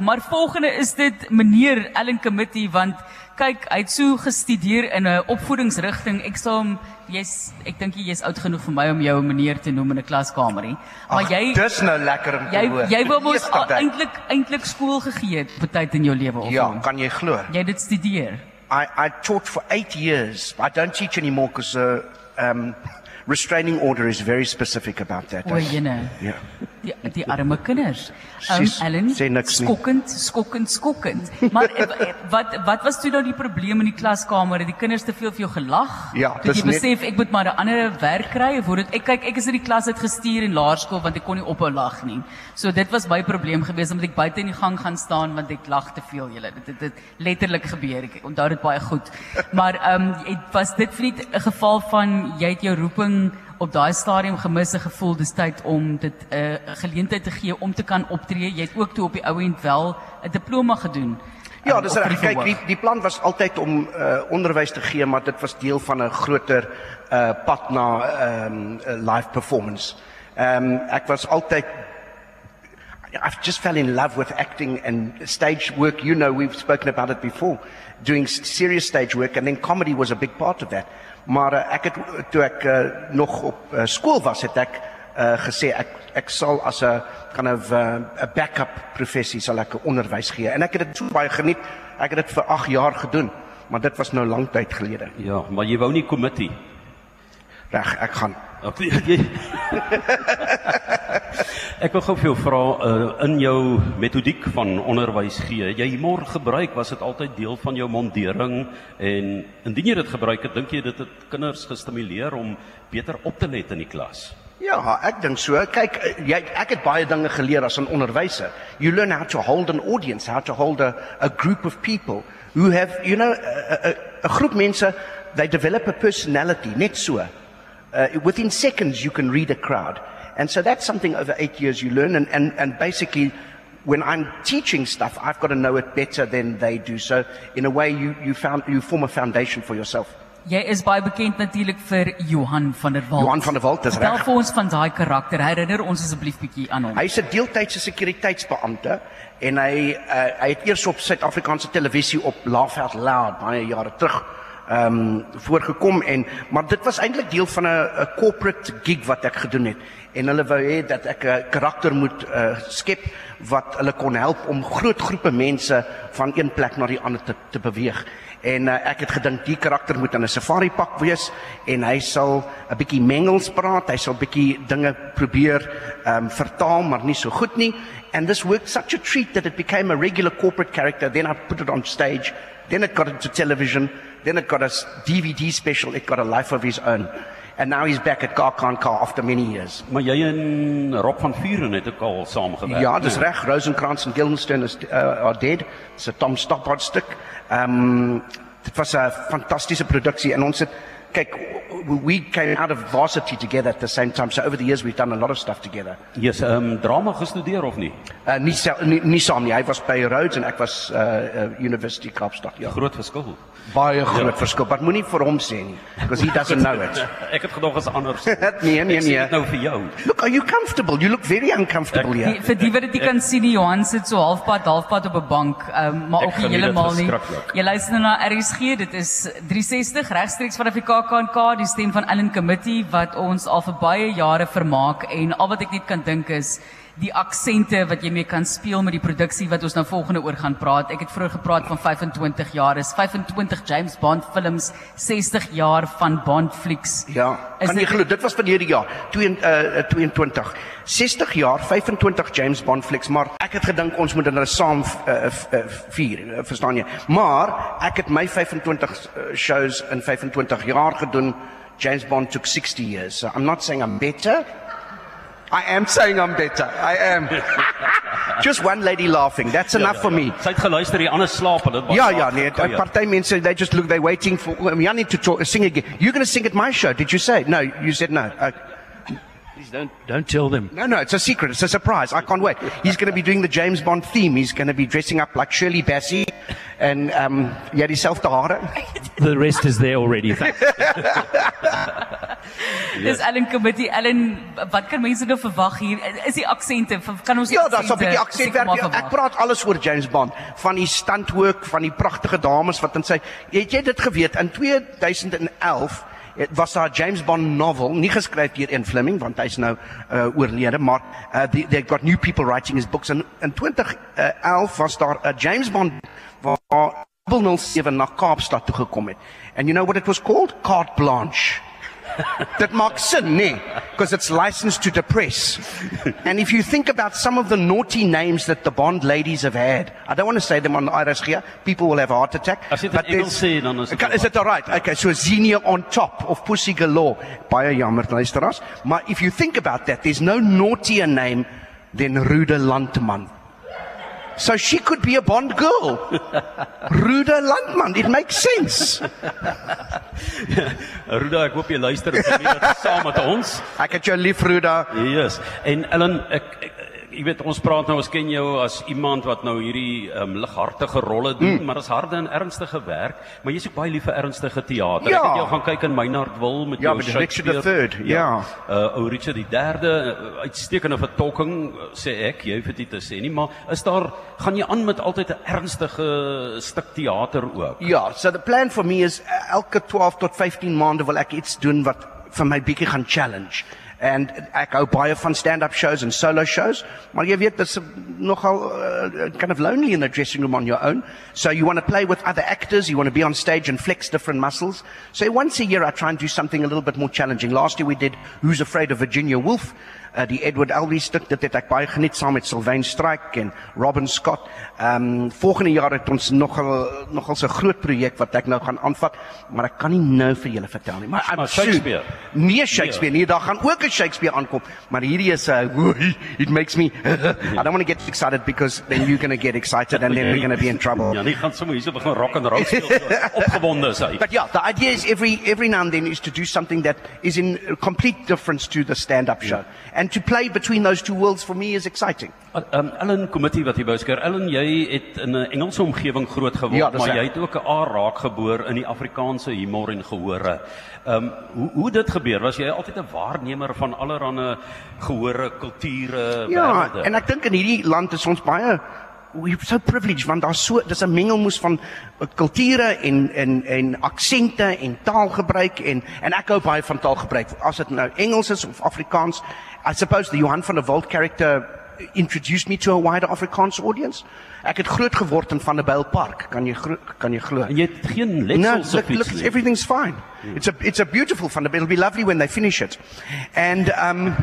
reg. Maar volgende is dit meneer Ellen Committee want kyk, hy het so gestudeer in 'n opvoedingsrigting. Ek sal hom jy's ek dink jy's oud genoeg vir my om jou 'n meneer te noem in 'n klaskamer nie. Maar jy dis nou lekker om te jy hoor. jy wou mos eintlik eintlik skool gegee het op tyd in jou lewe of Ja, hoe? kan jy glo? jy dit studeer. I, I taught for eight years. I don't teach anymore because uh, um, restraining order is very specific about that. O, jene. Ja. Die die arme kinders. Um, Ellen, sê niks nie. skokkend, skokkend, skokkend. Maar eh, eh, wat wat was toe nou die probleem in die klaskamer? Het die kinders te veel vir jou gelag? Ja, dis jy net- besef ek moet maar 'n ander werk kry of dit ek kyk ek is in die klas uitgestuur in laerskool want ek kon nie ophou lag nie. So dit was my probleem geweest omdat ek buite in die gang gaan staan want ek lag te veel julle. Dit het dit letterlik gebeur. Ek onthou dit baie goed. Maar ehm um, was dit vir 'n geval van jy het jou roeping op daai stadium gemis 'n gevoel dis tyd om dit 'n uh, geleentheid te gee om te kan optree. Jy het ook toe op die ou end wel 'n diploma gedoen. Ja, um, dis reg. Kyk, die die plan was altyd om uh, onderwys te gee, maar dit was deel van 'n groter uh, pad na ehm um, live performance. Ehm um, ek was altyd I've just fell in love with acting and stage work. You know, we've spoken about it before. Doing serious stage work and then comedy was a big part of that. Maar uh, ek het toe ek uh, nog op uh, skool was, het ek uh, gesê ek ek sal as 'n of 'n uh, backup professie sal ek onderwys gee. En ek het dit so baie geniet. Ek het dit vir 8 jaar gedoen, maar dit was nou lank tyd gelede. Ja, maar jy wou nie committee. Reg, ek gaan. Ek jy Ek wil gou vir jou vra uh, in jou metodiek van onderwys gee, jy humor gebruik, was dit altyd deel van jou mondering en indien jy dit gebruik het, dink jy dit het kinders gestimuleer om beter op te let in die klas? Ja, ek dink so. Kyk, eh, jy ek het baie dinge geleer as 'n onderwyser. You learn how to hold an audience, how to hold a a group of people who have, you know, 'n groep mense, they develop a personality, net so. Uh, within seconds you can read a crowd. And so that's something over 8 years you learn and and and basically when I'm teaching stuff, I've got to know it better than they do. So in a way you you found you form a foundation for yourself. Jy is baie bekend natuurlik vir Johan van der Walt. Johan van der Walt is Vertel reg. vir ons van daai karakter. Herinner ons asseblief bietjie aan hom. Hy's 'n deeltydse sekuriteitsbeampte en hy uh, hy het eers op Suid-Afrikaanse televisie op Laugh Loud baie jare terug ehm um, voorgekom en maar dit was eintlik deel van 'n 'n corporate gig wat ek gedoen het en hulle wou hê dat ek 'n karakter moet uh, skep wat hulle kon help om groot groepe mense van een plek na die ander te te beweeg. En uh, ek het gedink die karakter moet in 'n safari pak wees en hy sal 'n bietjie mengels praat, hy sal bietjie dinge probeer ehm um, vertaal maar nie so goed nie. And this worked such a treat that it became a regular corporate character. Then I put it on stage. Then it got into television. Then it got a DVD special. It got a life of his own. And now he's back at Garkan Car after many years. Maar jy en Rob van Vuren het ook al saamgewerk. Ja, dis reg. Rosenkrantz en Guildenstern is uh, are dead. It's a Tom Stoppard stuk. Ehm um, dit was 'n fantastiese produksie en ons het kyk we- came out of varsity together at the same time. So over the years we've done a lot of stuff together. Jy's ehm um, drama gestudeer of nie? Uh nie sel- nie, nie saam nie. Hy was by Rhodes en ek was uh, uh University Kaapstad. Ja. Groot verskil. Baie groot verskil. Maar moenie vir hom sê nie because he doesn't know it. Ek het gedog is anders. nee, nee, Ek sê nee. dit nou vir jou. Look, are you comfortable? You look very uncomfortable Die, here. vir die wat dit nie kan sien, die Johan sit so halfpad halfpad op 'n bank, um, maar Ek ook nie heeltemal nie. Jy luister nou na RSG, dit is 360 regstreeks vanaf die KAKNK, die stem van Ellen Committee wat ons al vir baie jare vermaak en al wat ek net kan dink is die aksente wat jy mee kan speel met die produksie wat ons nou volgende oor gaan praat. Ek het vroeër gepraat van 25 jaar is 25 James Bond films, 60 jaar van Bond flieks. Ja, Is kan jy glo dit was verlede jaar, 22 uh, 22. 60 jaar, 25 James Bond flicks, maar ek het gedink ons moet hulle saam uh, uh, vier, uh, verstaan jy? Maar ek het my 25 uh, shows in 25 jaar gedoen. James Bond took 60 years. So I'm not saying I'm better. I am saying I'm better. I am. Just one lady laughing. That's enough for me. Sy het geluister, die ander slaap hulle. het baie Ja, laat ja, nee, party mense they just look they waiting for um, I need to talk, sing again. You're going to sing at my show, did you say? No, you said no. Uh, Please don't don't tell them. no, no, it's a secret. It's a surprise. I can't wait. He's going to be doing the James Bond theme. He's going to be dressing up like Shirley Bassey and um ja, dieselfde hare. The rest is there already. Thanks. Dis Ellen Committee. Ellen, wat kan mense nou verwag hier? Is die aksente? Kan ons Ja, daar's 'n bietjie aksentwerk. Ja, ek praat alles oor James Bond, van die standwork van die pragtige dames wat in sy het jy dit geweet in 2011 het- was daar 'n James Bond novel, nie geskryf deur Ian Fleming want hy's nou uh, oorlede, maar uh, they, they've got new people writing his books en in 2011 was daar 'n James Bond waar 007 na Kaapstad toe gekom het. And you know what it was called? Carte Blanche. That makes sin, because it's licensed to depress. and if you think about some of the naughty names that the Bond ladies have had, I don't want to say them on the Irish here, people will have a heart attack. As jy dit in Engels there's- sê, dan is dit Kan- Is it alright? Okay, so Xenia on top of Pussy Galore. Baie jammer, luisteraars. Maar if you think about that, there's no naughtier name than Rude Landman. So she could be a Bond girl. Ruda Landman, it makes sense. Ruda, ek hoop jy luister en kom saam met ons. Ek het jou lief, Ruda. Yes. En Ellen, ek, ek jy weet ons praat nou ons ken jou as iemand wat nou hierdie um, lighartige rolle doen, mm. maar dit is harde en ernstige werk, maar jy's ook baie lief vir ernstige teater. Ja. Ek het jou gaan kyk in Meinhardwil met Ja, jou met Richard Shakespeare. III, ja. Uh ou Richard die 3de, uitstekende vertolking sê ek, jy hoef dit te sê nie, maar is daar gaan jy aan met altyd 'n ernstige stuk teater ook? Ja, so the plan for me is elke 12 tot 15 maande wil ek iets doen wat vir my bietjie gaan challenge. En ek hou baie van stand-up shows en solo shows, maar jy weet dit's nogal uh, kind of lonely in the dressing room on your own. So you want to play with other actors, you want to be on stage and flex different muscles. So once a year I try and do something a little bit more challenging. Last year we did Who's Afraid of Virginia Woolf, uh, die Edward Albee stuk dit het ek baie geniet saam met Sylvain Strike en Robin Scott. Ehm um, volgende jaar het ons nogal nogal 'n groot projek wat ek nou gaan aanvat, maar ek kan nie nou vir julle vertel nie. Maar, Maar soon- Shakespeare? Nee, Shakespeare nie. Daar gaan ook 'n Shakespeare aankom, maar hierdie is 'n uh, it makes me I don't want to get excited because then you're going to get excited and then we're going to be in trouble. Ja, nie gaan sommer hierso begin rock and roll speel. so Opgewonde is hy. But yeah, the idea is every every now and then is to do something that is in complete difference to the stand-up show, and to play between those two worlds for me is exciting. Um, Ellen Committee wat jy by skeer. Ellen, jy het in 'n Engelse omgewing groot geword, Ja, maar jy het ook 'n aar raak geboor in die Afrikaanse humor en gehore. Um, hoe hoe dit gebeur? Was jy altyd 'n waarnemer van allerlei gehore, kulture, Ja, wêrelde? en ek dink in hierdie land is ons baie we're so privileged want daar's so dis 'n mengelmoes van uh, kulture en en en aksente en taalgebruik en en ek hou baie van taalgebruik as dit nou Engels is of Afrikaans. I suppose the Johan van der Walt character introduced me to a wider Afrikaans audience. Ek het groot geword in Van der Byl Park. Kan jy kan jy glo? en jy het geen No, letsels look, of look, iets everything's fine. It's a it's a beautiful fun. It'll be lovely when they finish it, and um,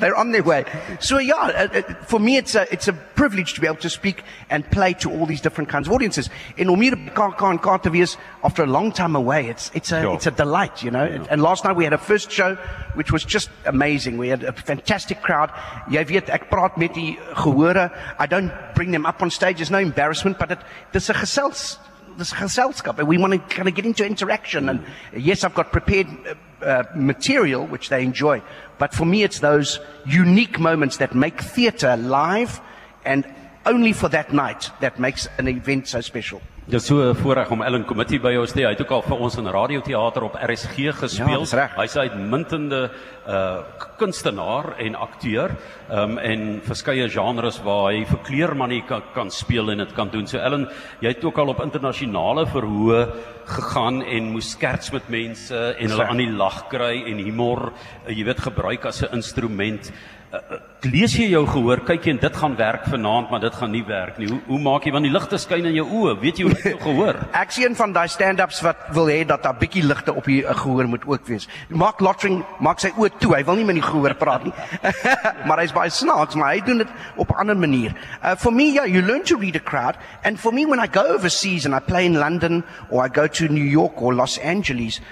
they're on their way. So yeah, uh, uh, for me, it's a it's a privilege to be able to speak and play to all these different kinds of audiences. In Omir and Kartavius, after a long time away, it's it's a Sure. it's a delight, you know. And last night we had a first show, which was just amazing. We had a fantastic crowd. Jy weet, ek praat met die gehore. I don't bring them up on stage. There's no embarrassment, but it, dis 'n gesels this geselskap and we want to kind of get into interaction and yes I've got prepared uh, uh, material which they enjoy. But for me it's those unique moments that make theatre live and only for that night that makes an event so special Dit is so 'n voorreg om Ellen Committee by ons te hê. Hy het ook al vir ons in radioteater op RSG gespeel. dis reg. Hy's 'n uitmuntende uh kunstenaar en akteur, um en verskeie genres waar hy vir kleermanie kan, kan speel en dit kan doen. So Ellen, jy het ook al op internasionale verhoë gegaan en moes skerts met mense en hulle aan die lag kry en humor, uh, jy weet, gebruik as 'n instrument. Uh, lees jy jou gehoor, kyk jy en dit gaan werk vanaand, maar dit gaan nie werk nie. Hoe hoe maak jy want die ligte skyn in jou oë? Weet jy hoe dit jou gehoor? Ek sien van daai stand-ups wat wil hê dat daar bietjie ligte op die uh, gehoor moet ook wees. Mark Lottering maak sy oë toe. Hy wil nie met die gehoor praat nie. maar hy's baie snaaks, maar hy doen dit op 'n ander manier. Uh, for me, yeah, you learn to read a crowd and for me when I go overseas and I play in London or I go to New York or Los Angeles,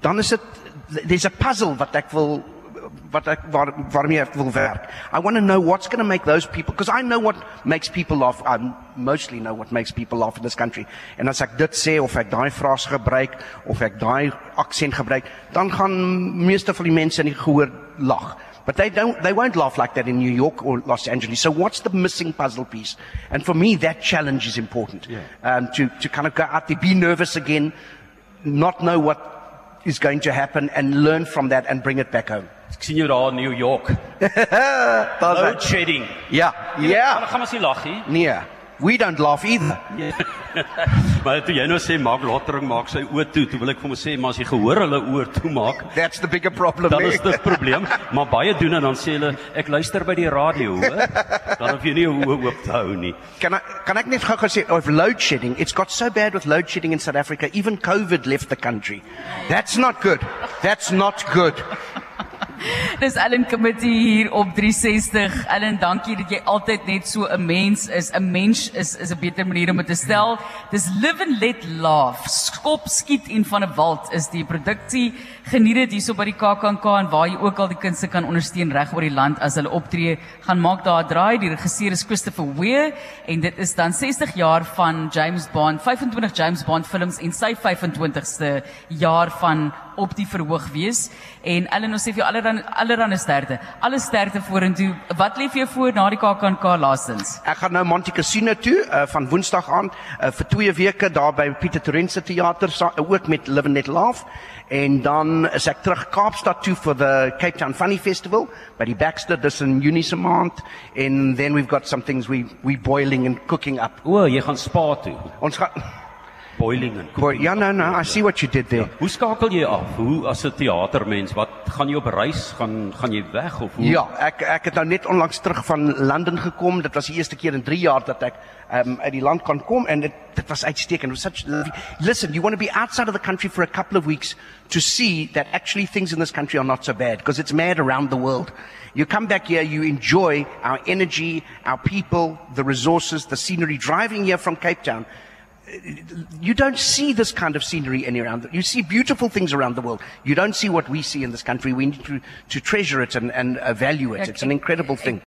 dan is dit there's a puzzle wat ek wil wat ek waar waarmee ek wil werk. I want to know what's going to make those people because I know what makes people laugh. I mostly know what makes people laugh in this country. En as ek dit sê of ek daai frase gebruik of ek daai aksent gebruik, dan gaan meeste van die mense in die gehoor lag. But they don't, they won't laugh like that in New York or Los Angeles. So what's the missing puzzle piece? And for me, that challenge is important. Um, to, to kind of go out there, be nervous again, not know what is going to happen and learn from that and bring it back home. Ek sien jou daar in New York. Daar's Load shedding. Ja, ja. gaan ons nie lag nie. Nee, we don't laugh either. Maar toe jy nou sê maak lottering maak sy oë toe, toe wil ek vir hom sê maar as jy gehoor hulle oor toe maak, That's the bigger problem. dan is dit 'n probleem. Maar baie doen en dan sê hulle ek luister by die radio, hoor. Dan hoef jy nie jou oë oop te hou nie. Can I, can I net gou sê of load shedding? It's got so bad with load shedding in South Africa. Even COVID left the country. That's not good. That's not good. Dis Ellen Committee hier op 360. Ellen, dankie dat jy altyd net so 'n mens is. 'n Mens is is 'n beter manier om dit te stel. Dis live and let laugh. Skop, skiet en van 'n wald is die produksie. Geniet dit hierso by die KAKNK en waar jy ook al die kunste kan ondersteun reg oor die land as hulle optree. Gaan maak daar 'n draai. Die regisseur is Christopher Weir en dit is dan 60 jaar van James Bond, 25 James Bond films en sy 25ste jaar van op die verhoog wees. En Ellen, ons sê vir jou allerhande allerhande sterkte. Alle sterkte vorentoe. Wat lê vir jou voor na die KAKNK laastens? Ek gaan nou Monte Cassino toe uh, van Woensdag aan uh, vir 2 weke daar by Pieter Torrens teater sa- uh, ook met Live and Let Laugh en dan is ek terug Kaapstad toe vir the Cape Town Funny Festival by die Baxter dis in Junie se maand and then we've got some things we we boiling and cooking up. O, jy gaan spa toe. Ons gaan Boiling en Boy, ja no no, I see what you did there. Hoe skakel jy af? Hoe as 'n teatermens, wat gaan jy op reis? Gaan gaan jy weg of hoe? Ja, ek ek het nou net onlangs terug van Londen gekom. Dit was die eerste keer in 3 jaar dat ek um, uit die land kan kom en dit dit was uitstekend. It was such. Listen, you want to be outside of the country for a couple of weeks to see that actually things in this country are not so bad because it's mad around the world. You come back here, you enjoy our energy, our people, the resources, the scenery driving here from Cape Town. You don't see this kind of scenery any around. You see beautiful things around the world. You don't see what we see in this country. We need to, to treasure it and, and uh, value it. It's an incredible thing.